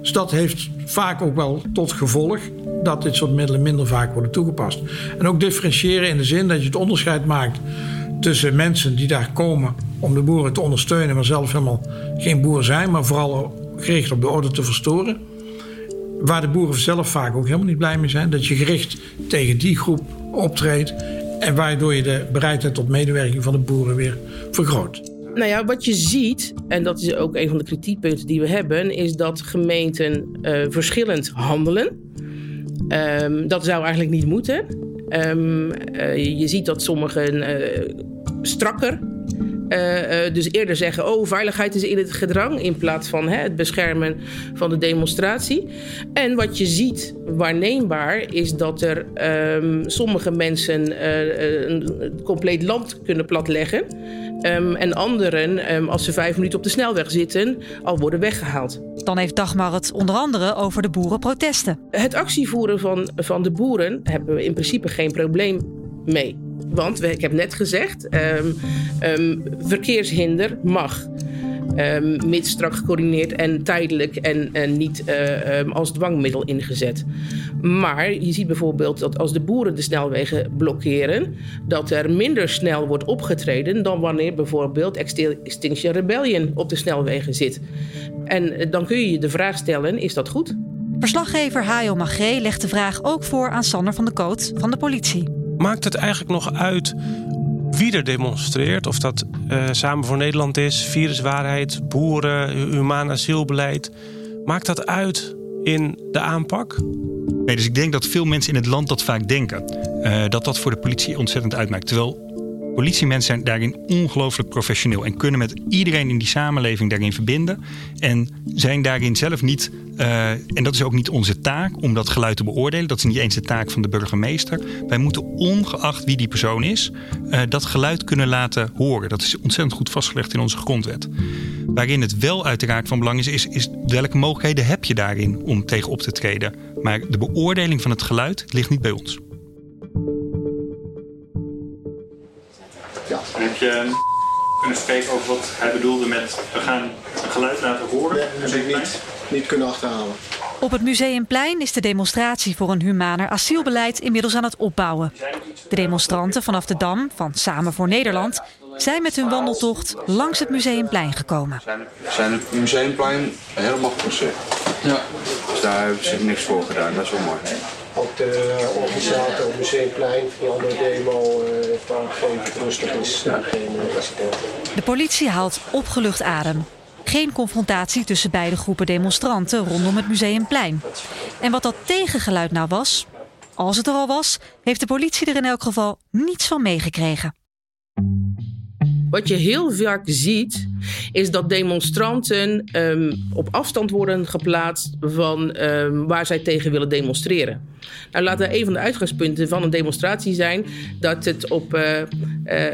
dus dat heeft vaak ook wel tot gevolg dat dit soort middelen minder vaak worden toegepast. En ook differentiëren in de zin dat je het onderscheid maakt tussen mensen die daar komen om de boeren te ondersteunen, maar zelf helemaal geen boer zijn, maar vooral gericht op de orde te verstoren. Waar de boeren zelf vaak ook helemaal niet blij mee zijn, dat je gericht tegen die groep optreedt en waardoor je de bereidheid tot medewerking van de boeren weer vergroot. Nou ja, wat je ziet, en dat is ook een van de kritiekpunten die we hebben, is dat gemeenten uh, verschillend handelen. Um, dat zou eigenlijk niet moeten. Um, uh, je ziet dat sommigen uh, strakker uh, uh, dus eerder zeggen, oh, veiligheid is in het gedrang in plaats van hè, het beschermen van de demonstratie. En wat je ziet waarneembaar is dat er um, sommige mensen uh, een compleet land kunnen platleggen. Um, en anderen, um, als ze vijf minuten op de snelweg zitten, al worden weggehaald. Dan heeft Dagmar het onder andere over de boerenprotesten. Het actievoeren van, van de boeren hebben we in principe geen probleem mee. Want ik heb net gezegd, um, um, verkeershinder mag. Um, mits strak gecoördineerd en tijdelijk en, en niet um, als dwangmiddel ingezet. Maar je ziet bijvoorbeeld dat als de boeren de snelwegen blokkeren, dat er minder snel wordt opgetreden dan wanneer bijvoorbeeld Extinction Rebellion op de snelwegen zit. En dan kun je je de vraag stellen: is dat goed? Verslaggever Hajo Magré legt de vraag ook voor aan Sander van de Koot van de politie maakt het eigenlijk nog uit wie er demonstreert? Of dat uh, Samen voor Nederland is, viruswaarheid, boeren, humaan asielbeleid. Maakt dat uit in de aanpak? Nee, dus ik denk dat veel mensen in het land dat vaak denken. Uh, dat dat voor de politie ontzettend uitmaakt. Terwijl Politiemensen zijn daarin ongelooflijk professioneel en kunnen met iedereen in die samenleving daarin verbinden. En zijn daarin zelf niet, uh, en dat is ook niet onze taak om dat geluid te beoordelen. Dat is niet eens de taak van de burgemeester. Wij moeten ongeacht wie die persoon is, uh, dat geluid kunnen laten horen. Dat is ontzettend goed vastgelegd in onze grondwet. Waarin het wel uiteraard van belang is, is, is welke mogelijkheden heb je daarin om tegen op te treden. Maar de beoordeling van het geluid ligt niet bij ons. Ja. Heb je ehm, kunnen spreken over wat hij bedoelde met we gaan een geluid laten horen? Nee, dat heb ik niet, niet kunnen achterhalen. Op het Museumplein is de demonstratie voor een humaner asielbeleid inmiddels aan het opbouwen. De demonstranten vanaf de Dam van Samen voor Nederland zijn met hun wandeltocht langs het Museumplein gekomen. We zijn het Museumplein helemaal gepasseerd. Ja. Dus daar hebben ze niks voor gedaan, dat is wel mooi. Ook de organisator op Museumplein, die andere demo, heeft aangegeven rustig is incidenten. De politie haalt opgelucht adem. Geen confrontatie tussen beide groepen demonstranten rondom het Museumplein. En wat dat tegengeluid nou was, als het er al was, heeft de politie er in elk geval niets van meegekregen. Wat je heel vaak ziet, is dat demonstranten um, op afstand worden geplaatst van um, waar zij tegen willen demonstreren. Nou, laten een van de uitgangspunten van een demonstratie zijn dat het op uh,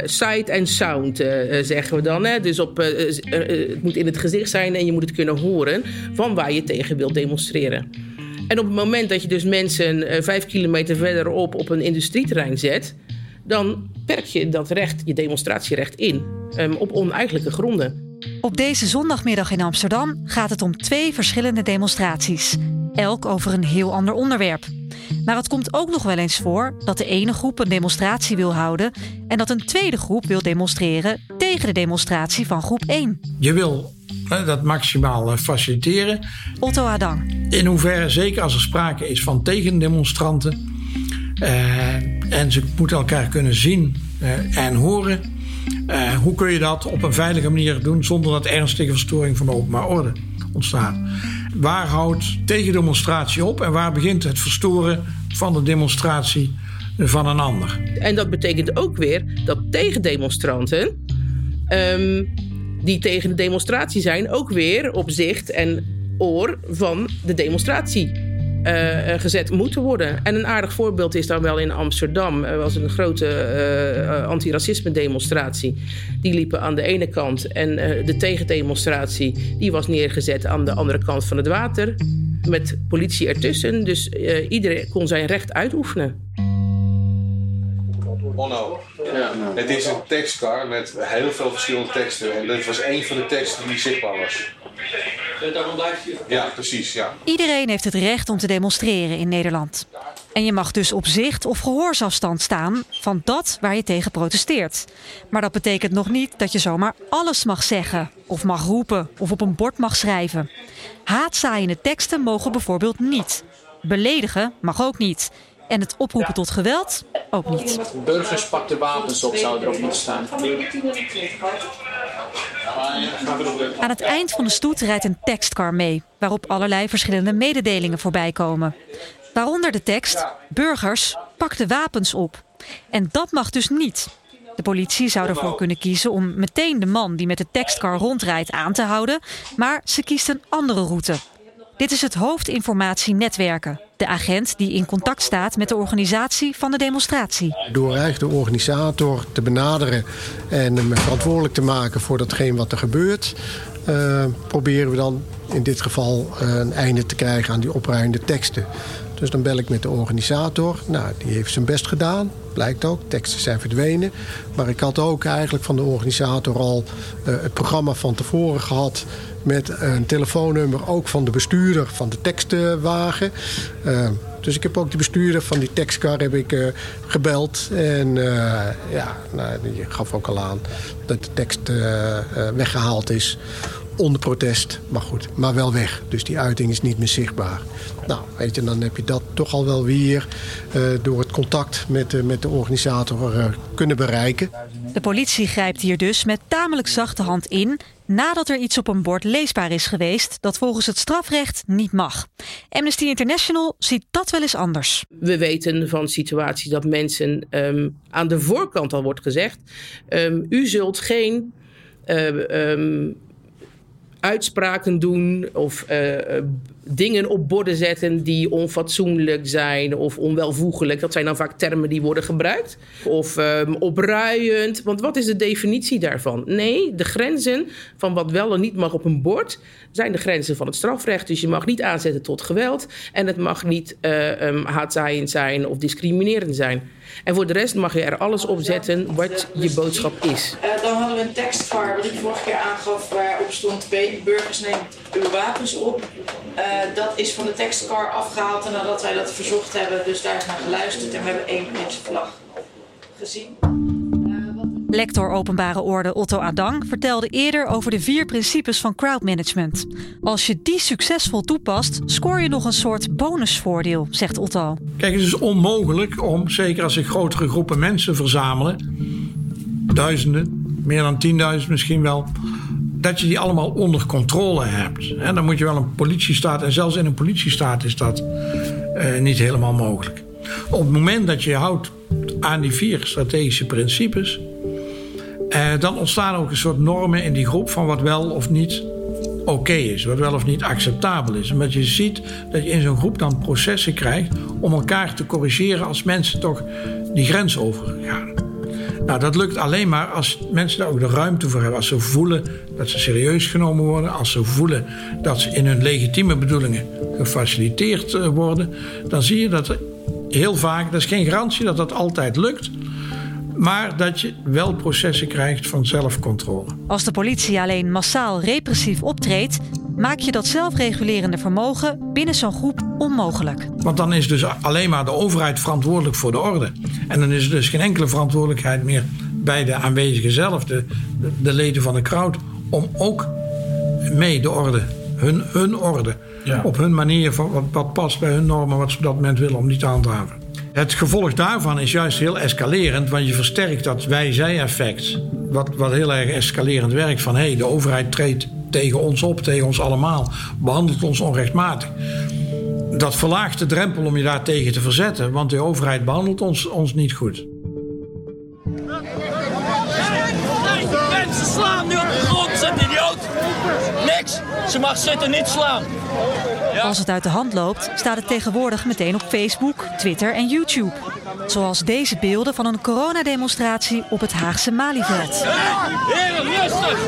sight en sound, uh, zeggen we dan. Hè? Dus op, het moet in het gezicht zijn en je moet het kunnen horen van waar je tegen wilt demonstreren. En op het moment dat je dus mensen vijf kilometer verderop op een industrieterrein zet, dan perk je dat recht, je demonstratierecht in, um, op oneigenlijke gronden. Op deze zondagmiddag in Amsterdam gaat het om twee verschillende demonstraties, elk over een heel ander onderwerp. Maar het komt ook nog wel eens voor dat de ene groep een demonstratie wil houden en dat een tweede groep wil demonstreren tegen de demonstratie van groep 1. Je wil dat maximaal faciliteren. Otto Adang. In hoeverre, zeker als er sprake is van tegendemonstranten, en ze moeten elkaar kunnen zien uh, en horen. Uh, hoe kun je dat op een veilige manier doen zonder dat ernstige verstoring van de openbare orde ontstaat? Waar houdt tegendemonstratie op en waar begint het verstoren van de demonstratie van een ander? En dat betekent ook weer dat tegendemonstranten, um, die tegen de demonstratie zijn, ook weer op zicht en oor van de demonstratie uh, gezet moeten worden. En een aardig voorbeeld is dan wel in Amsterdam. Er was een grote uh, antiracisme demonstratie. Die liepen aan de ene kant. En uh, de tegendemonstratie die was neergezet aan de andere kant van het water. Met politie ertussen. Dus iedereen kon zijn recht uitoefenen. Onno. Het is een tekstcar met heel veel verschillende teksten. En dit was één van de teksten die zichtbaar was. Ja, precies. Ja. Iedereen heeft het recht om te demonstreren in Nederland. En je mag dus op zicht of gehoorsafstand staan van dat waar je tegen protesteert. Maar dat betekent nog niet dat je zomaar alles mag zeggen, of mag roepen, of op een bord mag schrijven. Haatzaaiende teksten mogen bijvoorbeeld niet. Beledigen mag ook niet. En het oproepen tot geweld ook niet. Burgers pak de wapens op, zou erop moeten staan. Aan het eind van de stoet rijdt een tekstcar mee, waarop allerlei verschillende mededelingen voorbij komen. Waaronder de tekst: Burgers, pak de wapens op. En dat mag dus niet. De politie zou ervoor kunnen kiezen om meteen de man die met de tekstcar rondrijdt aan te houden, maar ze kiest een andere route. Dit is het hoofdinformatie netwerken, de agent die in contact staat met de organisatie van de demonstratie. Door eigenlijk de organisator te benaderen en hem verantwoordelijk te maken voor datgene wat er gebeurt, uh, proberen we dan in dit geval uh, een einde te krijgen aan die opruimende teksten. Dus dan bel ik met de organisator. Nou, die heeft zijn best gedaan. Blijkt ook, teksten zijn verdwenen. Maar ik had ook eigenlijk van de organisator al uh, het programma van tevoren gehad met een telefoonnummer ook van de bestuurder van de tekstwagen. Uh, dus ik heb ook de bestuurder van die tekstcar heb ik, uh, gebeld. En ja, nou, die gaf ook al aan dat de tekst weggehaald is onder protest. Maar goed, maar wel weg. Dus die uiting is niet meer zichtbaar. Nou, weet je, dan heb je dat toch al wel weer uh, door het contact met, uh, met de organisator uh, kunnen bereiken. De politie grijpt hier dus met tamelijk zachte hand in nadat er iets op een bord leesbaar is geweest dat volgens het strafrecht niet mag. Amnesty International ziet dat wel eens anders. We weten van situaties dat mensen ehm, aan de voorkant al wordt gezegd: ehm, u zult geen uh, um, uitspraken doen of uh, dingen op borden zetten die onfatsoenlijk zijn of onwelvoegelijk. Dat zijn dan vaak termen die worden gebruikt. Of um, opruiend. Want wat is de definitie daarvan? Nee, de grenzen van wat wel en niet mag op een bord zijn de grenzen van het strafrecht. Dus je mag niet aanzetten tot geweld en het mag niet uh, haatzaaiend zijn of discriminerend zijn. En voor de rest mag je er alles op zetten wat je boodschap is. Uh, dan hadden we een tekstvar wat ik vorige keer aangaf waarop stond burgers neemt uw wapens op. dat is van de tekstcar afgehaald nadat wij dat verzocht hebben. Dus daar is naar geluisterd en we hebben één vlag gezien. Lector openbare orde Otto Adang vertelde eerder over de vier principes van crowdmanagement. Als je die succesvol toepast, scoor je nog een soort bonusvoordeel, zegt Otto. Kijk, het is onmogelijk om, zeker als zich grotere groepen mensen verzamelen, duizenden, meer dan tienduizend misschien wel, dat je die allemaal onder controle hebt. Dan moet je wel een politiestaat, en zelfs in een politiestaat is dat uh, niet helemaal mogelijk. Op het moment dat je je houdt aan die vier strategische principes, uh, dan ontstaan ook een soort normen in die groep van wat wel of niet oké is, wat wel of niet acceptabel is. Omdat je ziet dat je in zo'n groep dan processen krijgt om elkaar te corrigeren als mensen toch die grens overgaan. Nou, dat lukt alleen maar als mensen daar ook de ruimte voor hebben. Als ze voelen dat ze serieus genomen worden. Als ze voelen dat ze in hun legitieme bedoelingen gefaciliteerd eh, worden. Dan zie je dat er heel vaak, dat is geen garantie dat dat altijd lukt. Maar dat je wel processen krijgt van zelfcontrole. Als de politie alleen massaal repressief optreedt, maak je dat zelfregulerende vermogen binnen zo'n groep onmogelijk. Want dan is dus alleen maar de overheid verantwoordelijk voor de orde. En dan is er dus geen enkele verantwoordelijkheid meer bij de aanwezigen zelf, de, de leden van de crowd, om ook mee de orde, hun, hun orde, ja. op hun manier, wat, wat past bij hun normen, wat ze op dat moment willen, om die te handhaven. Het gevolg daarvan is juist heel escalerend, want je versterkt dat wij-zij-effect. Wat, wat heel erg escalerend werkt van hé, hey, de overheid treedt tegen ons op, tegen ons allemaal, behandelt ons onrechtmatig. Dat verlaagt de drempel om je daar tegen te verzetten, want de overheid behandelt ons, ons niet goed. Mensen slaan nu Niks! Ze mag zitten, niet slaan! Ja. Als het uit de hand loopt, staat het tegenwoordig meteen op Facebook, Twitter en YouTube. Zoals deze beelden van een coronademonstratie op het Haagse Malieveld. Heren, rustig!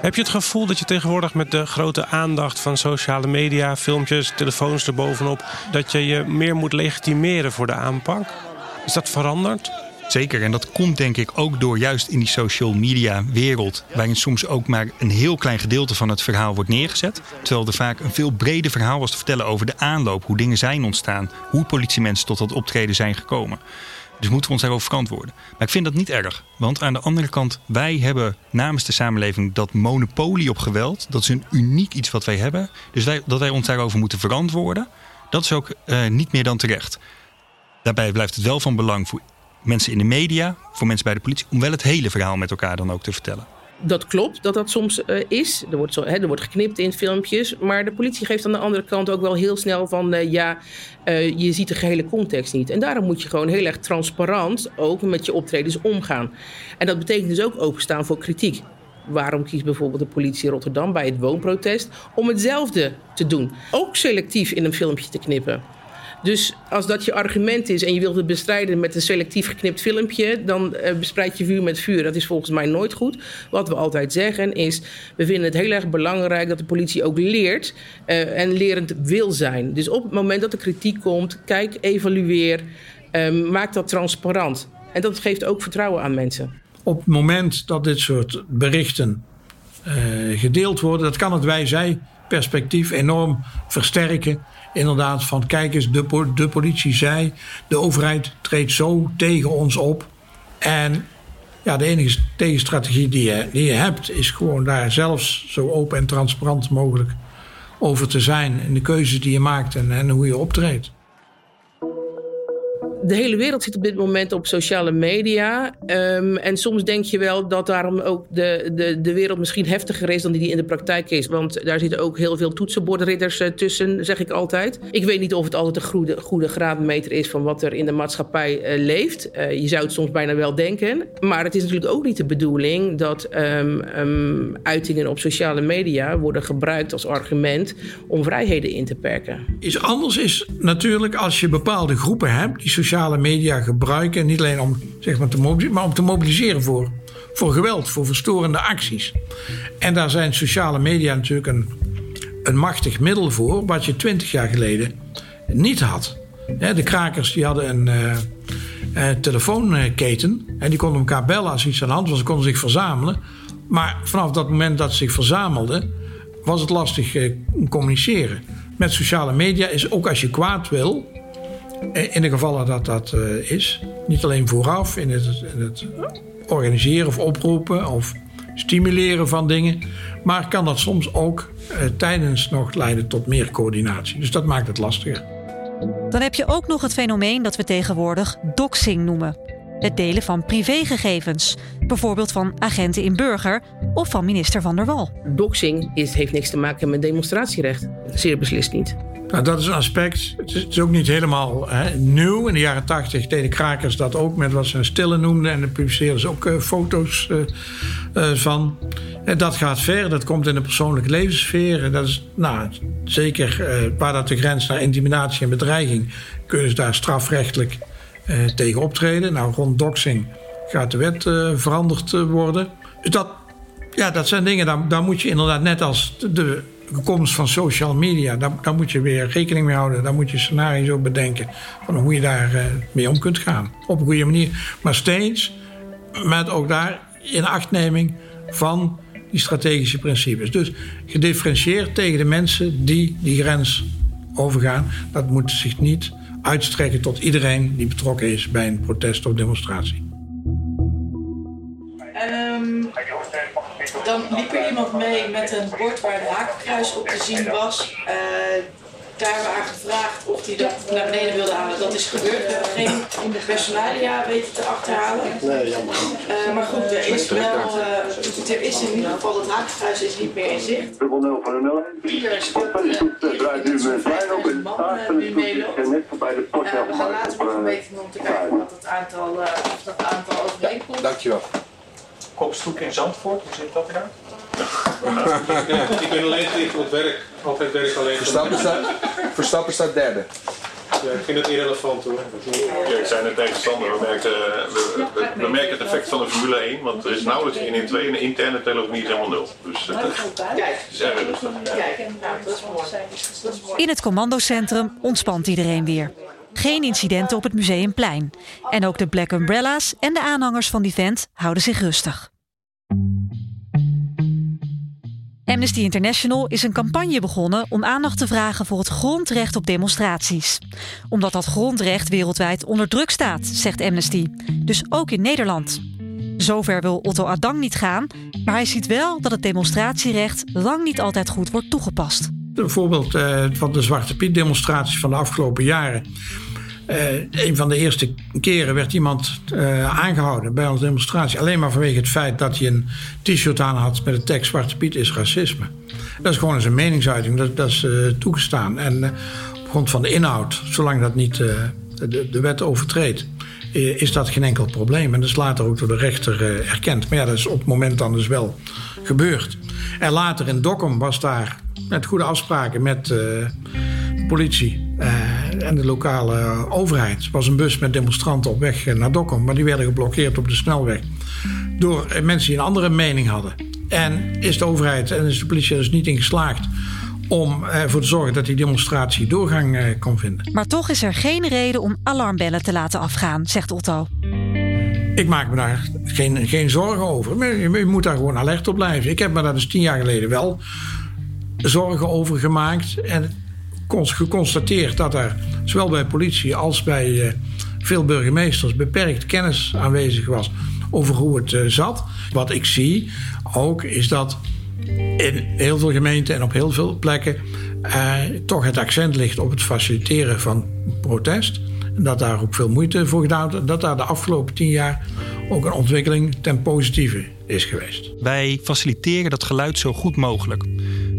Heb je het gevoel dat je tegenwoordig met de grote aandacht van sociale media, filmpjes, telefoons erbovenop, dat je je meer moet legitimeren voor de aanpak? Is dat veranderd? Zeker, en dat komt denk ik ook door juist in die social media wereld, waarin soms ook maar een heel klein gedeelte van het verhaal wordt neergezet. Terwijl er vaak een veel breder verhaal was te vertellen over de aanloop, hoe dingen zijn ontstaan, hoe politiemensen tot dat optreden zijn gekomen. Dus moeten we ons daarover verantwoorden. Maar ik vind dat niet erg. Want aan de andere kant, wij hebben namens de samenleving dat monopolie op geweld. Dat is een uniek iets wat wij hebben. Dus dat wij ons daarover moeten verantwoorden, dat is ook uh, niet meer dan terecht. Daarbij blijft het wel van belang voor mensen in de media, voor mensen bij de politie, om wel het hele verhaal met elkaar dan ook te vertellen. Dat klopt dat dat soms uh, is. Er wordt, zo, hè, er wordt geknipt in filmpjes. Maar de politie geeft aan de andere kant ook wel heel snel van uh, ja, uh, je ziet de gehele context niet. En daarom moet je gewoon heel erg transparant ook met je optredens omgaan. En dat betekent dus ook openstaan voor kritiek. Waarom kiest bijvoorbeeld de politie Rotterdam bij het woonprotest om hetzelfde te doen? Ook selectief in een filmpje te knippen. Dus als dat je argument is en je wilt het bestrijden met een selectief geknipt filmpje, dan uh, bespreid je vuur met vuur. Dat is volgens mij nooit goed. Wat we altijd zeggen is: we vinden het heel erg belangrijk dat de politie ook leert uh, en lerend wil zijn. Dus op het moment dat er kritiek komt, kijk, evalueer, um, maak dat transparant. En dat geeft ook vertrouwen aan mensen. Op het moment dat dit soort berichten uh, gedeeld worden, dat kan het wij-zij perspectief enorm versterken inderdaad van kijk eens, de, politie zei, de overheid treedt zo tegen ons op. En ja, de enige tegenstrategie die je, die hebt, is gewoon daar zelfs zo open en transparant mogelijk over te zijn in de keuzes die je maakt en, en hoe je optreedt. De hele wereld zit op dit moment op sociale media. Um, en soms denk je wel dat daarom ook de, de, de wereld misschien heftiger is dan die in de praktijk is. Want daar zitten ook heel veel toetsenbordridders uh, tussen, zeg ik altijd. Ik weet niet of het altijd een goede, goede graadmeter is van wat er in de maatschappij uh, leeft. Uh, je zou het soms bijna wel denken. Maar het is natuurlijk ook niet de bedoeling dat um, um, uitingen op sociale media worden gebruikt als argument om vrijheden in te perken. Iets anders is natuurlijk als je bepaalde groepen hebt die sociale media gebruiken. Niet alleen om, zeg maar, te mobiliseren, maar om te mobiliseren voor, voor geweld, voor verstorende acties. En daar zijn sociale media natuurlijk een, een machtig middel voor, wat je twintig jaar geleden niet had. De krakers die hadden een uh, uh, telefoonketen en die konden elkaar bellen als iets aan de hand was. Ze konden zich verzamelen. Maar vanaf dat moment dat ze zich verzamelden, was het lastig uh, communiceren. Met sociale media is ook als je kwaad wil, in de gevallen dat dat uh, is, niet alleen vooraf in het, in het, organiseren of oproepen of stimuleren van dingen, maar kan dat soms ook uh, tijdens nog leiden tot meer coördinatie. Dus dat maakt het lastiger. Dan heb je ook nog het fenomeen dat we tegenwoordig doxing noemen. Het delen van privégegevens, bijvoorbeeld van agenten in burger of van minister Van der Wal. Doxing is, heeft niks te maken met demonstratierecht. Zeer beslist niet. Nou, dat is een aspect. Het is, ook niet helemaal hè, nieuw. In de jaren tachtig deden krakers dat ook met wat ze stille noemden. En dan publiceerden ze ook uh, foto's uh, uh, van. En dat gaat ver. Dat komt in de persoonlijke levenssfeer. En dat is nou, zeker waar dat de grens naar intimidatie en bedreiging... kunnen ze daar strafrechtelijk tegen optreden. Nou, rond doxing gaat de wet veranderd worden. Dus dat, ja, dat zijn dingen, daar, daar moet je inderdaad net als de de komst van social media, daar, moet je weer rekening mee houden. Daar moet je scenario's op bedenken van hoe je daar uh, mee om kunt gaan. Op een goede manier. Maar steeds met ook daar in achtneming van die strategische principes. Dus gedifferentieerd tegen de mensen die die grens overgaan. Dat moet zich niet uitstrekken tot iedereen die betrokken is bij een protest of demonstratie. Um, dan liep er iemand mee met een bord waar het hakenkruis op te zien was. Uh, daar hebben we aan gevraagd of hij dat naar beneden wilde halen. Dat is gebeurd. We hebben geen in de personalia weten te achterhalen. Nee, jammer. Uh, maar goed, er is wel. Uh, er is in ieder geval het hakenkruis is niet meer in zicht. Dubbel 0 van de 0. Pieter speelt draait nu met lijn op. En net voorbij de poort. we gaan later nog meten om te kijken wat het aantal, dat aantal overeenkomt. Dankjewel. Kopstoek in Zandvoort, hoe zit dat eruit? ik ben alleen gericht op het werk. Altijd werk alleen. Verstappen staat, Verstappen staat derde. Ja, ik vind het irrelevant hoor. Ja, ik zei net tegen Sander, we merken, we, we, we merken het effect van de Formule 1, want er is nauwelijks 1 in 2 en de interne telefonie is helemaal nul. Dus het, het is erg rustig. In het commandocentrum ontspant iedereen weer. Geen incidenten op het Museumplein. En ook de Black Umbrella's en de aanhangers van die vent houden zich rustig. Amnesty International is een campagne begonnen om aandacht te vragen voor het grondrecht op demonstraties. Omdat dat grondrecht wereldwijd onder druk staat, zegt Amnesty. Dus ook in Nederland. Zover wil Otto Adang niet gaan, maar hij ziet wel dat het demonstratierecht lang niet altijd goed wordt toegepast. Een voorbeeld uh, van de Zwarte Piet demonstraties van de afgelopen jaren. Uh, een van de eerste keren werd iemand uh, aangehouden bij onze demonstratie. Alleen maar vanwege het feit dat hij een t-shirt aan had met de tekst Zwarte Piet is racisme. Dat is gewoon eens een meningsuiting, dat, dat is uh, toegestaan. En op grond van de inhoud, zolang dat niet de, de, wet overtreedt, is dat geen enkel probleem. En dat is later ook door de rechter erkend. Maar ja, dat is op het moment dan dus wel gebeurd. En later in Dokkum was daar met goede afspraken met politie uh, en de lokale overheid. Er was een bus met demonstranten op weg naar Dokkum, maar die werden geblokkeerd op de snelweg door mensen die een andere mening hadden. En is de overheid en is de politie dus niet in geslaagd om ervoor te zorgen dat die demonstratie doorgang kon vinden. Maar toch is er geen reden om alarmbellen te laten afgaan, zegt Otto. Ik maak me daar geen, geen zorgen over. Je, je moet daar gewoon alert op blijven. Ik heb me daar dus tien jaar geleden wel zorgen over gemaakt. En geconstateerd dat er zowel bij politie als bij uh, veel burgemeesters beperkt kennis aanwezig was over hoe het uh, zat. Wat ik zie ook is dat in heel veel gemeenten en op heel veel plekken uh, toch het accent ligt op het faciliteren van protest. dat daar ook veel moeite voor gedaan wordt. Dat daar de afgelopen tien jaar ook een ontwikkeling ten positieve is geweest. Wij faciliteren dat geluid zo goed mogelijk.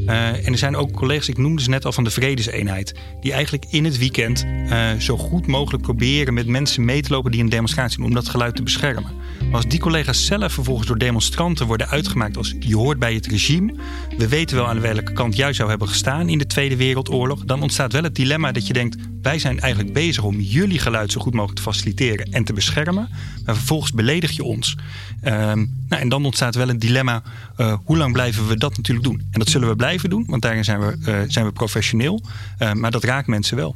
Uh, en er zijn ook collega's, ik noemde ze net al van de Vredeseenheid, die eigenlijk in het weekend uh, zo goed mogelijk proberen met mensen mee te lopen die een demonstratie doen om dat geluid te beschermen. Als die collega's zelf vervolgens door demonstranten worden uitgemaakt als je hoort bij het regime, we weten wel aan welke kant jij zou hebben gestaan in de Tweede Wereldoorlog, dan ontstaat wel het dilemma dat je denkt: wij zijn eigenlijk bezig om jullie geluid zo goed mogelijk te faciliteren en te beschermen, maar vervolgens beledig je ons. Um, nou, en dan ontstaat wel een dilemma: uh, hoe lang blijven we dat natuurlijk doen? En dat zullen we blijven doen, want daarin zijn we, uh, zijn we professioneel, uh, maar dat raakt mensen wel.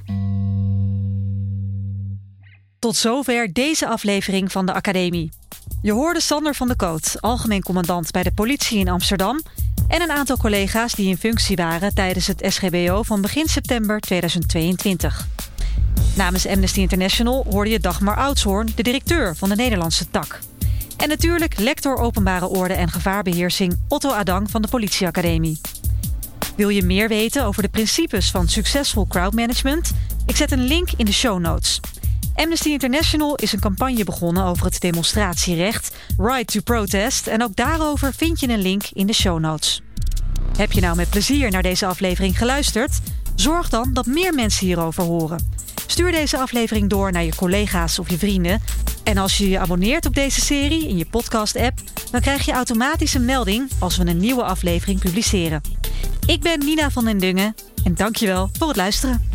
Tot zover deze aflevering van de Academie. Je hoorde Sander van de Koot, algemeen commandant bij de politie in Amsterdam... en een aantal collega's die in functie waren tijdens het SGBO van begin september 2022. Namens Amnesty International hoorde je Dagmar Oudshoorn, de directeur van de Nederlandse tak. En natuurlijk lector openbare orde en gevaarbeheersing Otto Adang van de Politieacademie. Wil je meer weten over de principes van succesvol crowdmanagement? Ik zet een link in de show notes. Amnesty International is een campagne begonnen over het demonstratierecht, Right to Protest, en ook daarover vind je een link in de show notes. Heb je nou met plezier naar deze aflevering geluisterd? Zorg dan dat meer mensen hierover horen. Stuur deze aflevering door naar je collega's of je vrienden. En als je je abonneert op deze serie in je podcast-app, dan krijg je automatisch een melding als we een nieuwe aflevering publiceren. Ik ben Nina van den Dungen en dankjewel voor het luisteren.